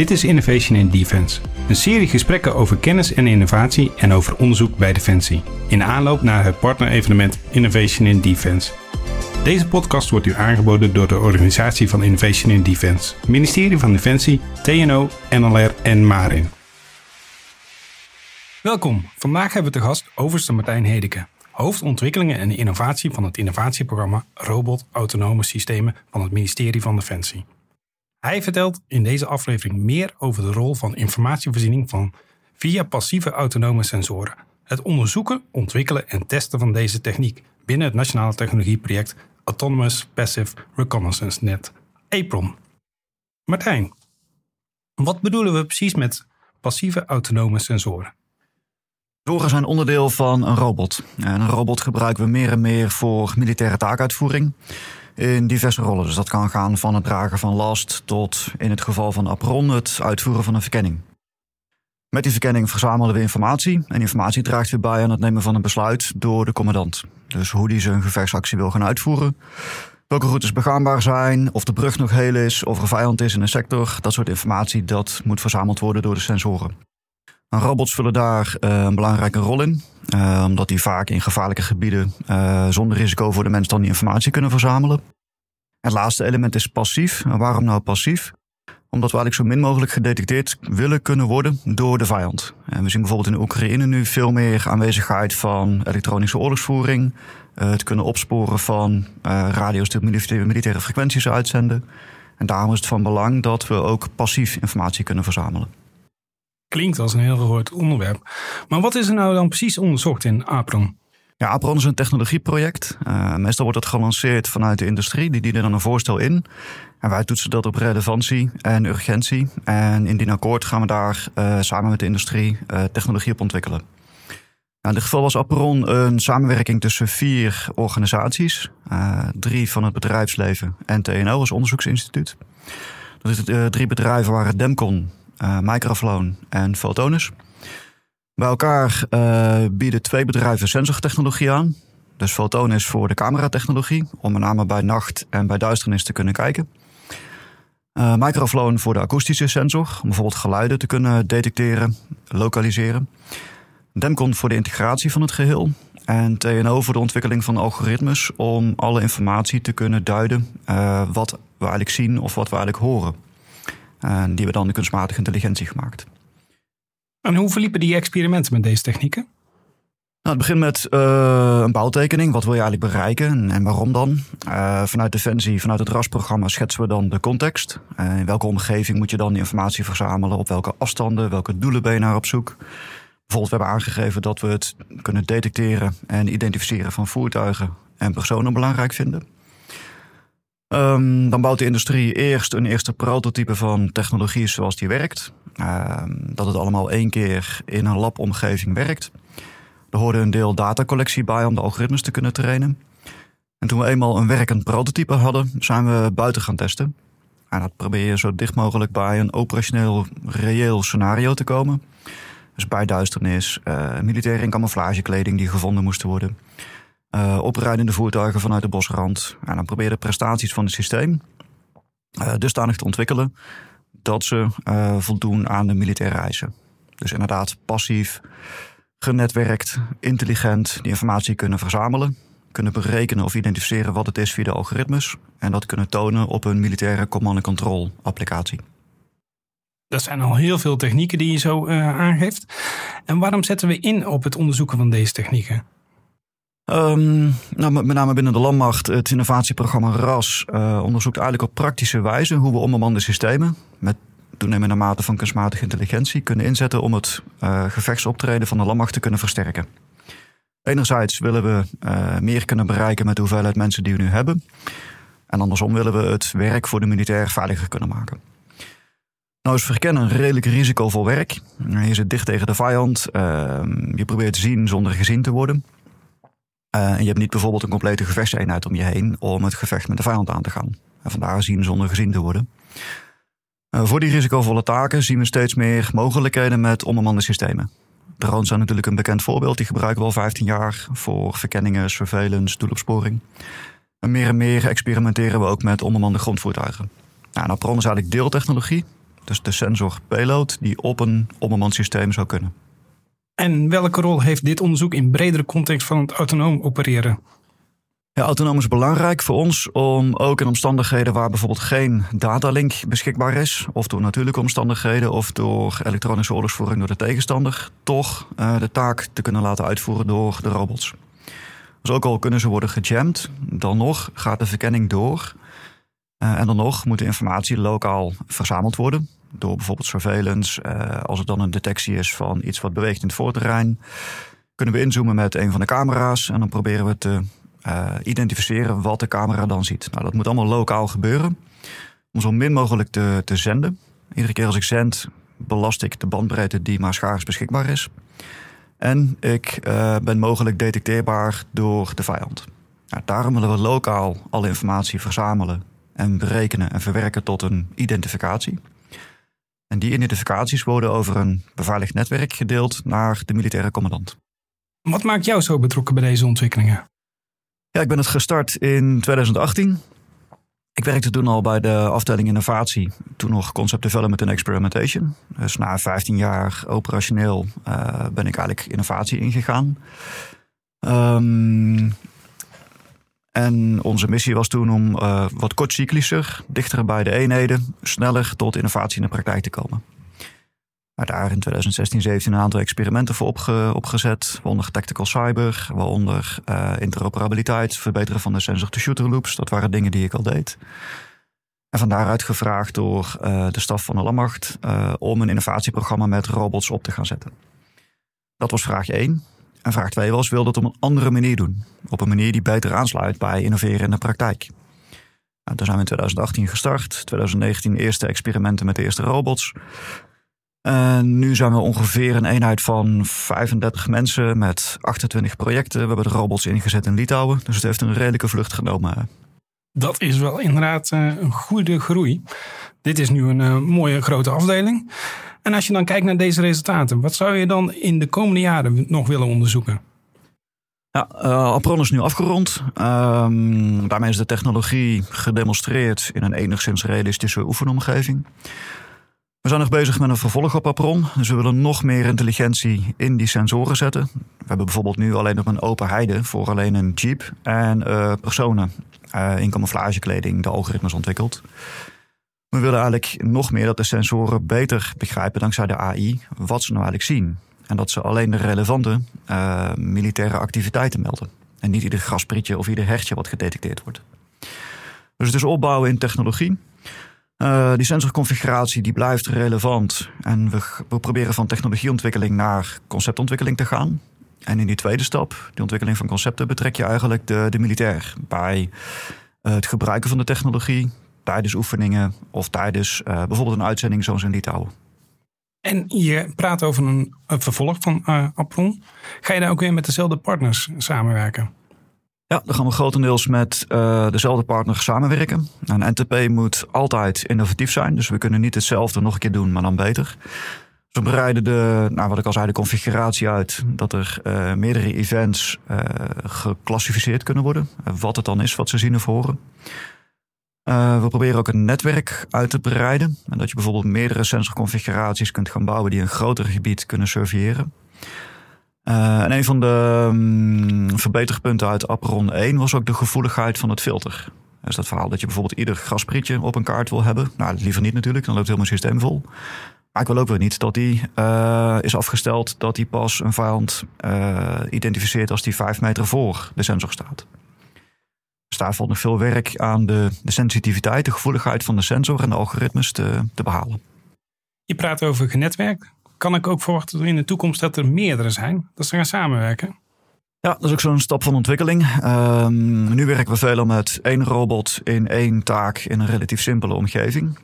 Dit is Innovation in Defense, een serie gesprekken over kennis en innovatie en over onderzoek bij Defensie, in aanloop naar het partnerevenement Innovation in Defense. Deze podcast wordt u aangeboden door de Organisatie van Innovation in Defense, Ministerie van Defensie, TNO, NLR en Marin. Welkom, vandaag hebben we te gast overste Martijn Hedeke, hoofdontwikkelingen en innovatie van het innovatieprogramma Robot Autonome Systemen van het ministerie van Defensie. Hij vertelt in deze aflevering meer over de rol van informatievoorziening van via passieve autonome sensoren. Het onderzoeken, ontwikkelen en testen van deze techniek binnen het nationale technologieproject Autonomous Passive Reconnaissance Net, APRON. Martijn, wat bedoelen we precies met passieve autonome sensoren? Sensoren zijn onderdeel van een robot. En een robot gebruiken we meer en meer voor militaire taakuitvoering in diverse rollen. Dus dat kan gaan van het dragen van last tot in het geval van Apron het uitvoeren van een verkenning. Met die verkenning verzamelen we informatie en informatie draagt weer bij aan het nemen van een besluit door de commandant. Dus hoe die zijn gevechtsactie wil gaan uitvoeren, welke routes begaanbaar zijn, of de brug nog heel is, of er vijand is in een sector, dat soort informatie dat moet verzameld worden door de sensoren. Robots vullen daar uh, een belangrijke rol in, uh, omdat die vaak in gevaarlijke gebieden uh, zonder risico voor de mens dan die informatie kunnen verzamelen. Het laatste element is passief. En waarom nou passief? Omdat we eigenlijk zo min mogelijk gedetecteerd willen kunnen worden door de vijand. We zien bijvoorbeeld in Oekraïne nu veel meer aanwezigheid van elektronische oorlogsvoering. het kunnen opsporen van radio's die militaire frequenties uitzenden. En daarom is het van belang dat we ook passief informatie kunnen verzamelen. Klinkt als een heel gehoord onderwerp. Maar wat is er nou dan precies onderzocht in APRON? Ja, APRON is een technologieproject. Uh, meestal wordt het gelanceerd vanuit de industrie. Die dienen dan een voorstel in. En wij toetsen dat op relevantie en urgentie. En indien akkoord gaan we daar uh, samen met de industrie uh, technologie op ontwikkelen. Nou, in dit geval was APRON een samenwerking tussen vier organisaties. drie van het bedrijfsleven en TNO als onderzoeksinstituut. Dus, drie bedrijven waren Demcon, Microflown en Photonus. Bij elkaar uh, bieden twee bedrijven sensortechnologie aan. Dus Photonus voor de cameratechnologie, om met name bij nacht en bij duisternis te kunnen kijken. Uh, Microflown voor de akoestische sensor, om bijvoorbeeld geluiden te kunnen detecteren, lokaliseren. Demcon voor de integratie van het geheel. En TNO voor de ontwikkeling van algoritmes om alle informatie te kunnen duiden uh, wat we eigenlijk zien of wat we eigenlijk horen. En die we dan de kunstmatige intelligentie gemaakt. En hoe verliepen die experimenten met deze technieken? Nou, het begint met uh, een bouwtekening. Wat wil je eigenlijk bereiken en waarom dan? Uh, vanuit Defensie, vanuit het RAS-programma schetsen we dan de context. Uh, in welke omgeving moet je dan die informatie verzamelen? Op welke afstanden? Welke doelen ben je naar op zoek? Bijvoorbeeld, we hebben aangegeven dat we het kunnen detecteren en identificeren van voertuigen en personen belangrijk vinden. Um, dan bouwt de industrie eerst een eerste prototype van technologie zoals die werkt. Um, dat het allemaal één keer in een labomgeving werkt. Er hoorde een deel datacollectie bij om de algoritmes te kunnen trainen. En toen we eenmaal een werkend prototype hadden, zijn we buiten gaan testen. En dat probeer je zo dicht mogelijk bij een operationeel reëel scenario te komen. Dus bij duisternis, uh, militaire in camouflagekleding die gevonden moesten worden uh, oprijdende voertuigen vanuit de bosrand. En dan probeer de prestaties van het systeem uh, dusdanig te ontwikkelen dat ze uh, voldoen aan de militaire eisen. Dus inderdaad passief, genetwerkt, intelligent die informatie kunnen verzamelen, kunnen berekenen of identificeren wat het is via de algoritmes en dat kunnen tonen op een militaire command-and-control applicatie. Dat zijn al heel veel technieken die je zo aangeeft. En waarom zetten we in op het onderzoeken van deze technieken? Um, nou, met name binnen de landmacht, het innovatieprogramma RAS uh, onderzoekt eigenlijk op praktische wijze hoe we onbemande systemen met toenemende mate van kunstmatige intelligentie kunnen inzetten om het uh, gevechtsoptreden van de landmacht te kunnen versterken. Enerzijds willen we uh, meer kunnen bereiken met de hoeveelheid mensen die we nu hebben. En andersom willen we het werk voor de militair veiliger kunnen maken. Nou is verkennen redelijk risicovol werk. Je zit dicht tegen de vijand. Ehm, je probeert te zien zonder gezien te worden. En je hebt niet bijvoorbeeld een complete gevechtseenheid om je heen om het gevecht met de vijand aan te gaan. En vandaar zien zonder gezien te worden. Uh, voor die risicovolle taken zien we steeds meer mogelijkheden met onbemande systemen. Drones zijn natuurlijk een bekend voorbeeld. Die gebruiken we al 15 jaar voor verkenningen, surveillance, doelopsporing. En meer en meer experimenteren we ook met onbemande grondvoertuigen. Nou, Apron is eigenlijk deeltechnologie. Dus de sensor payload die op een onbemand systeem zou kunnen. En welke rol heeft dit onderzoek in bredere context van het autonoom opereren? Ja, autonoom is belangrijk voor ons om ook in omstandigheden waar bijvoorbeeld geen datalink beschikbaar is, of door natuurlijke omstandigheden of door elektronische oorlogsvoering door de tegenstander, toch uh, de taak te kunnen laten uitvoeren door de robots. Dus ook al kunnen ze worden gejamd, dan nog gaat de verkenning door. Uh, en dan nog moet de informatie lokaal verzameld worden. Door bijvoorbeeld surveillance. Uh, als het dan een detectie is van iets wat beweegt in het voorterrein. Kunnen we inzoomen met een van de camera's. En dan proberen we te uh, identificeren wat de camera dan ziet. Nou, dat moet allemaal lokaal gebeuren. Om zo min mogelijk te, te zenden. Iedere keer als ik zend, belast ik de bandbreedte die maar beschikbaar is. En ik uh, ben mogelijk detecteerbaar door de vijand. Nou, daarom willen we lokaal alle informatie verzamelen en berekenen en verwerken tot een identificatie. En die identificaties worden over een beveiligd netwerk gedeeld naar de militaire commandant. Wat maakt jou zo betrokken bij deze ontwikkelingen? Ja, ik ben het gestart in 2018. Ik werkte toen al bij de afdeling innovatie, toen nog concept development en experimentation. Dus na 15 jaar operationeel uh, ben ik eigenlijk innovatie ingegaan. Um, en onze missie was toen om uh, wat kortcyclischer, dichter bij de eenheden, sneller tot innovatie in de praktijk te komen. Maar daar in 2016, 17 een aantal experimenten voor opge opgezet. Waaronder tactical cyber, waaronder uh, interoperabiliteit, verbeteren van de sensor-to-shooter loops. Dat waren dingen die ik al deed. En van daaruit gevraagd door uh, de staf van de Landmacht uh, om een innovatieprogramma met robots op te gaan zetten. Dat was vraag 1. En vraag 2 was, wil dat op een andere manier doen. Op een manier die beter aansluit bij innoveren in de praktijk. Nou, toen zijn we in 2018 gestart. 2019 eerste experimenten met de eerste robots. En nu zijn we ongeveer een eenheid van 35 mensen met 28 projecten. We hebben de robots ingezet in Litouwen. Dus het heeft een redelijke vlucht genomen. Dat is wel inderdaad eh, een goede groei. Dit is nu een uh, mooie grote afdeling. En als je dan kijkt naar deze resultaten, wat zou je dan in de komende jaren nog willen onderzoeken? Ja, uh, Apron is nu afgerond. Um, daarmee is de technologie gedemonstreerd in een enigszins realistische oefenomgeving. We zijn nog bezig met een vervolg op Apron. Dus we willen nog meer intelligentie in die sensoren zetten. We hebben bijvoorbeeld nu alleen op een open heide voor alleen een jeep en uh, personen uh, in camouflagekleding de algoritmes ontwikkeld. We willen eigenlijk nog meer dat de sensoren beter begrijpen dankzij de AI wat ze nou eigenlijk zien. En dat ze alleen de relevante uh, militaire activiteiten melden. En niet ieder grasprietje of ieder hertje wat gedetecteerd wordt. Dus het is opbouwen in technologie. Uh, die sensorconfiguratie die blijft relevant. En we, proberen van technologieontwikkeling naar conceptontwikkeling te gaan. En in die tweede stap, die ontwikkeling van concepten, betrek je eigenlijk de, de militair bij uh, het gebruiken van de technologie tijdens oefeningen of tijdens uh, bijvoorbeeld een uitzending zoals in Litouwen. En je praat over een, een vervolg van uh, Apron. Ga je daar ook weer met dezelfde partners samenwerken? Ja, dan gaan we grotendeels met uh, dezelfde partners samenwerken. Een NTP moet altijd innovatief zijn, dus we kunnen niet hetzelfde nog een keer doen, maar dan beter. Dus we bereiden de, nou wat ik al zei, de configuratie uit dat er uh, meerdere events uh, geclassificeerd kunnen worden. wat het dan is, wat ze zien of horen. Uh, we proberen ook een netwerk uit te breiden. En dat je bijvoorbeeld meerdere sensorconfiguraties kunt gaan bouwen die een groter gebied kunnen surveilleren. Uh, en een van de um, verbeterpunten uit Aperon 1 was ook de gevoeligheid van het filter. Dus dat verhaal dat je bijvoorbeeld ieder grasprietje op een kaart wil hebben. Nou, liever niet natuurlijk, dan loopt mijn systeem vol. Maar ik wil ook weer niet dat die uh, is afgesteld dat die pas een vijand identificeert als die vijf meter voor de sensor staat. Dus daar valt nog veel werk aan de, de sensitiviteit, de gevoeligheid van de sensor en de algoritmes te, te behalen. Je praat over genetwerk. Kan ik ook verwachten in de toekomst dat er meerdere zijn, dat ze gaan samenwerken? Ja, dat is ook zo'n stap van ontwikkeling. Um, nu werken we veel met één robot in één taak in een relatief simpele omgeving.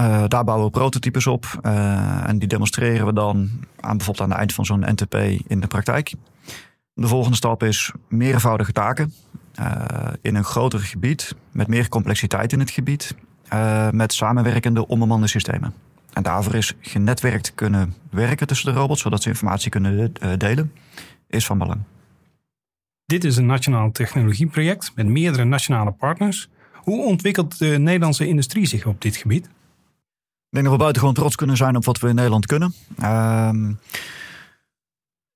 Uh, daar bouwen we prototypes op uh, en die demonstreren we dan aan bijvoorbeeld aan het eind van zo'n NTP in de praktijk. De volgende stap is meervoudige taken in een groter gebied met meer complexiteit in het gebied met samenwerkende onbemande systemen. En daarvoor is genetwerkt kunnen werken tussen de robots, zodat ze informatie kunnen delen, is van belang. Dit is een nationaal technologieproject met meerdere nationale partners. Hoe ontwikkelt de Nederlandse industrie zich op dit gebied? Ik denk dat we buitengewoon trots kunnen zijn op wat we in Nederland kunnen. Ehm,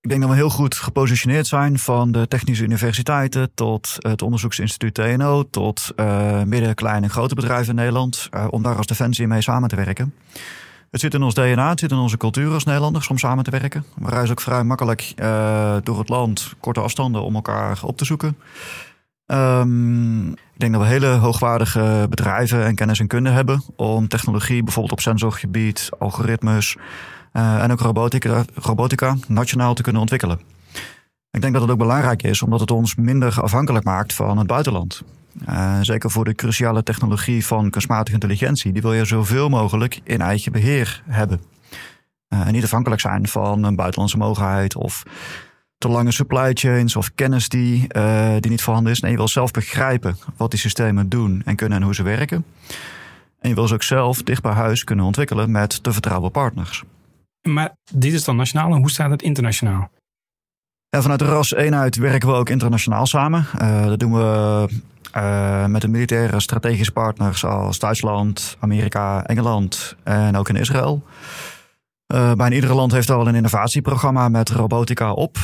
ik denk dat we heel goed gepositioneerd zijn van de technische universiteiten tot het onderzoeksinstituut TNO tot uh, midden, kleine en grote bedrijven in Nederland, uh, om daar als defensie mee samen te werken. Het zit in ons DNA, het zit in onze cultuur als Nederlanders om samen te werken. We reizen ook vrij makkelijk uh, door het land, korte afstanden om elkaar op te zoeken. Um, ik denk dat we hele hoogwaardige bedrijven en kennis en kunde hebben om technologie, bijvoorbeeld op sensorgebied, algoritmes en ook robotica, robotica, nationaal te kunnen ontwikkelen. Ik denk dat het ook belangrijk is omdat het ons minder afhankelijk maakt van het buitenland. Uh, zeker voor de cruciale technologie van kunstmatige intelligentie. Die wil je zoveel mogelijk in eigen beheer hebben. Uh, en niet afhankelijk zijn van een buitenlandse mogelijkheid of te lange supply chains of kennis die, uh, die niet voorhanden is. Nee, je wil zelf begrijpen wat die systemen doen en kunnen en hoe ze werken. En je wil ze ook zelf dicht bij huis kunnen ontwikkelen met te vertrouwde partners. Maar dit is dan nationaal en hoe staat het internationaal? Ja, vanuit de RAS-eenheid werken we ook internationaal samen. Uh, dat doen we uh, met de militaire strategische partners als Duitsland, Amerika, Engeland en ook in Israël. Uh, bijna iedere land heeft al wel een innovatieprogramma met robotica op.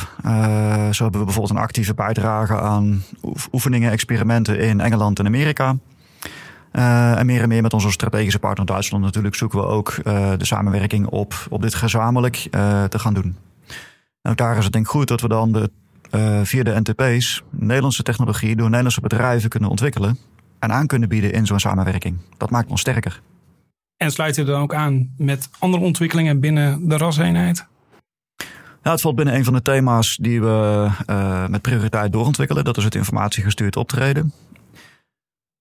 Zo hebben we bijvoorbeeld een actieve bijdrage aan oefeningen, experimenten in Engeland en Amerika. Uh, en meer en meer met onze strategische partner Duitsland natuurlijk zoeken we ook de samenwerking op, op dit gezamenlijk te gaan doen. En ook daar is het denk ik goed dat we dan de, via de NTP's Nederlandse technologie door Nederlandse bedrijven kunnen ontwikkelen en aan kunnen bieden in zo'n samenwerking. Dat maakt ons sterker. En sluit u dan ook aan met andere ontwikkelingen binnen de raseenheid? Ja, het valt binnen een van de thema's die we uh, met prioriteit doorontwikkelen. Dat is het informatiegestuurd optreden.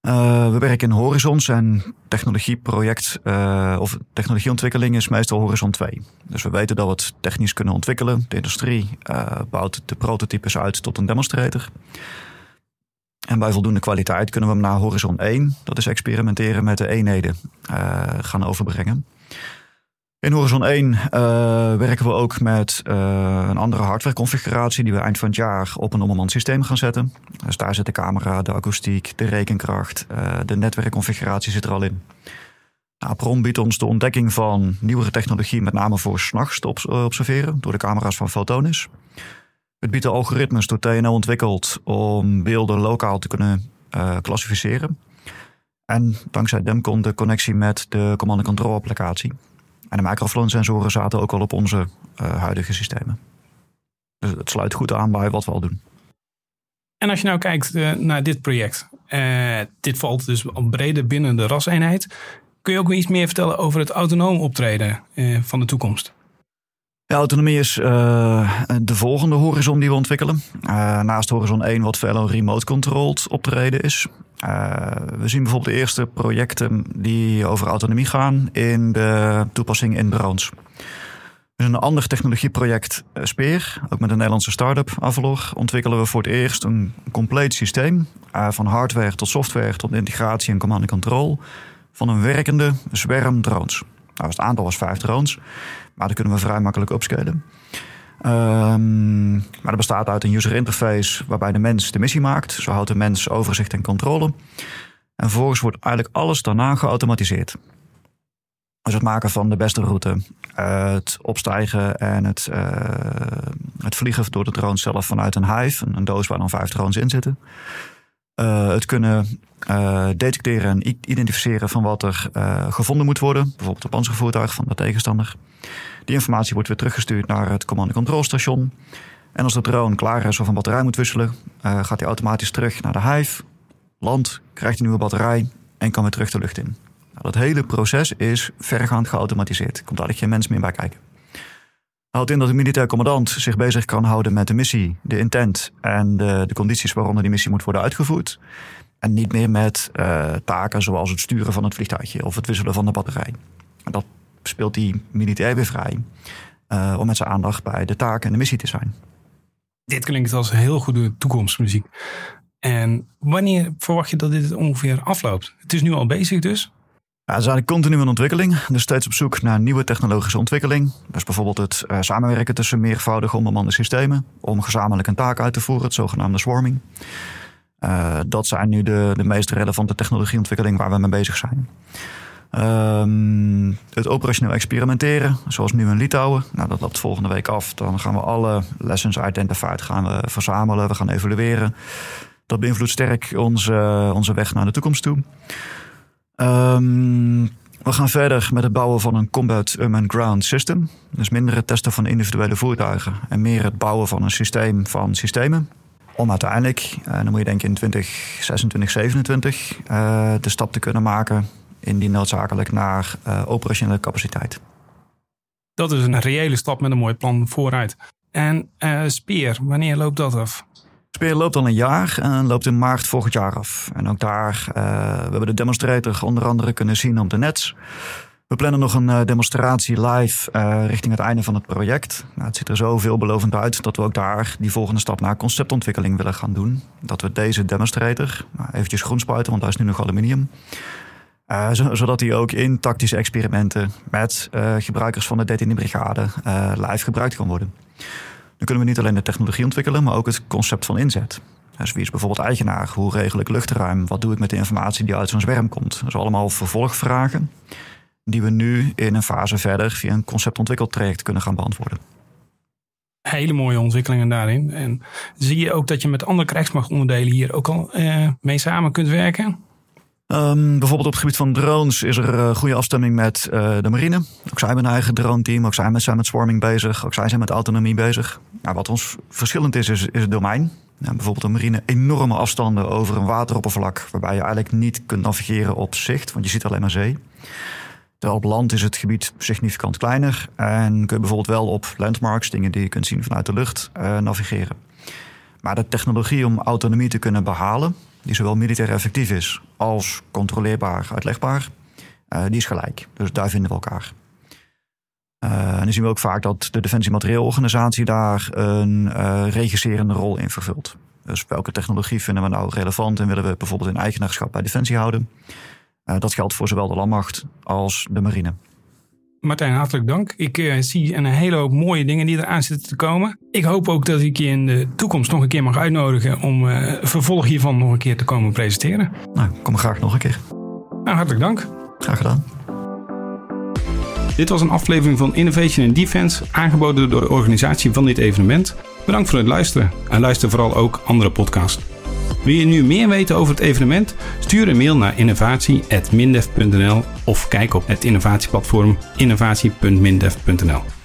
Uh, we werken in horizons en technologieproject uh, of technologieontwikkeling is meestal horizon 2. Dus we weten dat we het technisch kunnen ontwikkelen. De industrie bouwt de prototypes uit tot een demonstrator. En bij voldoende kwaliteit kunnen we hem naar horizon 1, dat is experimenteren met de eenheden, gaan overbrengen. In horizon 1 uh, werken we ook met uh, een andere hardwareconfiguratie die we eind van het jaar op een onbemand systeem gaan zetten. Dus daar zit de camera, de akoestiek, de rekenkracht, de netwerkconfiguratie zit er al in. Nou, biedt ons de ontdekking van nieuwere technologie, met name voor s'nachts te observeren door de camera's van Photonis. Het biedt de algoritmes door TNO ontwikkeld om beelden lokaal te kunnen klassificeren. En dankzij dem komt de connectie met de command-and-control applicatie. En de microflow sensoren zaten ook al op onze uh, huidige systemen. Dus het sluit goed aan bij wat we al doen. En als je nou kijkt uh, naar dit project. dit valt dus breder binnen de raseenheid. Kun je ook iets meer vertellen over het autonoom optreden van de toekomst? Autonomie is uh, de volgende horizon die we ontwikkelen. Uh, naast horizon 1 wat veel remote controlled optreden is. Uh, we zien bijvoorbeeld de eerste projecten die over autonomie gaan in de toepassing in drones. Dus een ander technologieproject, Speer, ook met een Nederlandse start-up, Avalor, ontwikkelen we voor het eerst een compleet systeem. van hardware tot software tot integratie en command and control. Van een werkende zwerm drones. Nou, het aantal was vijf drones. Maar dat kunnen we vrij makkelijk upscalen. Um, maar dat bestaat uit een user interface waarbij de mens de missie maakt. Zo houdt de mens overzicht en controle. En vervolgens wordt eigenlijk alles daarna geautomatiseerd. Dus het maken van de beste route, het opstijgen en het, uh, het vliegen door de drone zelf vanuit een hive, een doos waar dan vijf drones in zitten. Uh, het kunnen uh, detecteren en identificeren van wat er uh, gevonden moet worden. Bijvoorbeeld een panzervoertuig van de tegenstander. Die informatie wordt weer teruggestuurd naar het command station. En als de drone klaar is of een batterij moet wisselen, gaat hij automatisch terug naar de hive. Landt, krijgt een nieuwe batterij en kan weer terug de lucht in. Nou, dat hele proces is vergaand geautomatiseerd. Er komt eigenlijk geen mens meer bij kijken houdt in dat de militair commandant zich bezig kan houden met de missie, de intent en de, de condities waaronder die missie moet worden uitgevoerd. En niet meer met uh, taken zoals het sturen van het vliegtuigje of het wisselen van de batterij. Dat speelt die militair weer vrij uh, om met zijn aandacht bij de taak en de missie te zijn. Dit klinkt als heel goede toekomstmuziek. En wanneer verwacht je dat dit ongeveer afloopt? Het is nu al bezig dus. Ja, is eigenlijk continu een ontwikkeling. Dus steeds op zoek naar nieuwe technologische ontwikkeling. Dus bijvoorbeeld het uh, samenwerken tussen meervoudige onbemande systemen. Om gezamenlijk een taak uit te voeren, het zogenaamde swarming. Uh, dat zijn nu de, de meest relevante technologieontwikkelingen waar we mee bezig zijn. Ehm, het operationeel experimenteren, zoals nu in Litouwen. Nou, dat loopt volgende week af. Dan gaan we alle lessons identified gaan we verzamelen. We gaan evalueren. Dat beïnvloedt sterk onze, onze weg naar de toekomst toe. Um, we gaan verder met het bouwen van een Combat Unmanned Ground System. Dus minder het testen van individuele voertuigen en meer het bouwen van een systeem van systemen. Om uiteindelijk, en eh, dan moet je denken in 2026, 2027, uh, de stap te kunnen maken indien noodzakelijk naar uh, operationele capaciteit. Dat is een reële stap met een mooi plan vooruit. En uh, Speer, wanneer loopt dat af? Speer loopt al een jaar en loopt in maart volgend jaar af. En ook daar, uh, we hebben de demonstrator onder andere kunnen zien op de nets. We plannen nog een uh, demonstratie live uh, richting het einde van het project. Nou, het ziet er zo veelbelovend uit dat we ook daar die volgende stap naar conceptontwikkeling willen gaan doen. Dat we deze demonstrator, nou, eventjes groen spuiten, want daar is nu nog aluminium. Zodat hij ook in tactische experimenten met gebruikers van de 13e brigade live gebruikt kan worden. Dan kunnen we niet alleen de technologie ontwikkelen, maar ook het concept van inzet. Dus wie is bijvoorbeeld eigenaar? Hoe regel ik luchtruim? Wat doe ik met de informatie die uit zo'n zwerm komt? Dat zijn allemaal vervolgvragen die we nu in een fase verder via een conceptontwikkeltraject kunnen gaan beantwoorden. Hele mooie ontwikkelingen daarin. En zie je ook dat je met andere krijgsmachtonderdelen hier ook al uh, mee samen kunt werken? Um, bijvoorbeeld op het gebied van drones is er uh, goede afstemming met uh, de marine. Ook zij hebben een eigen drone team. Ook zij zijn met swarming bezig. Ook zij zijn met autonomie bezig. Nou, wat ons verschillend is, is, het domein. Nou, bijvoorbeeld de marine enorme afstanden over een wateroppervlak... waarbij je eigenlijk niet kunt navigeren op zicht, want je ziet alleen maar zee. Terwijl op land is het gebied significant kleiner... en kun je bijvoorbeeld wel op landmarks, dingen die je kunt zien vanuit de lucht, uh, navigeren. Maar de technologie om autonomie te kunnen behalen die zowel militair effectief is als controleerbaar, uitlegbaar, uh, die is gelijk. Dus daar vinden we elkaar. Uh, en dan zien we ook vaak dat de Defensie Materieelorganisatie daar een uh, regisserende rol in vervult. Dus welke technologie vinden we nou relevant en willen we bijvoorbeeld in eigenaarschap bij Defensie houden? dat geldt voor zowel de landmacht als de marine. Martijn, hartelijk dank. Ik uh, zie een hele hoop mooie dingen die eraan zitten te komen. Ik hoop ook dat ik je in de toekomst nog een keer mag uitnodigen om uh, vervolg hiervan nog een keer te komen presenteren. Nou, kom graag nog een keer. Nou, hartelijk dank. Graag gedaan. Dit was een aflevering van Innovation in Defense, aangeboden door de organisatie van dit evenement. Bedankt voor het luisteren en luister vooral ook andere podcasts. Wil je nu meer weten over het evenement? Stuur een mail naar innovatie.mindef.nl of kijk op het innovatieplatform innovatie.mindef.nl.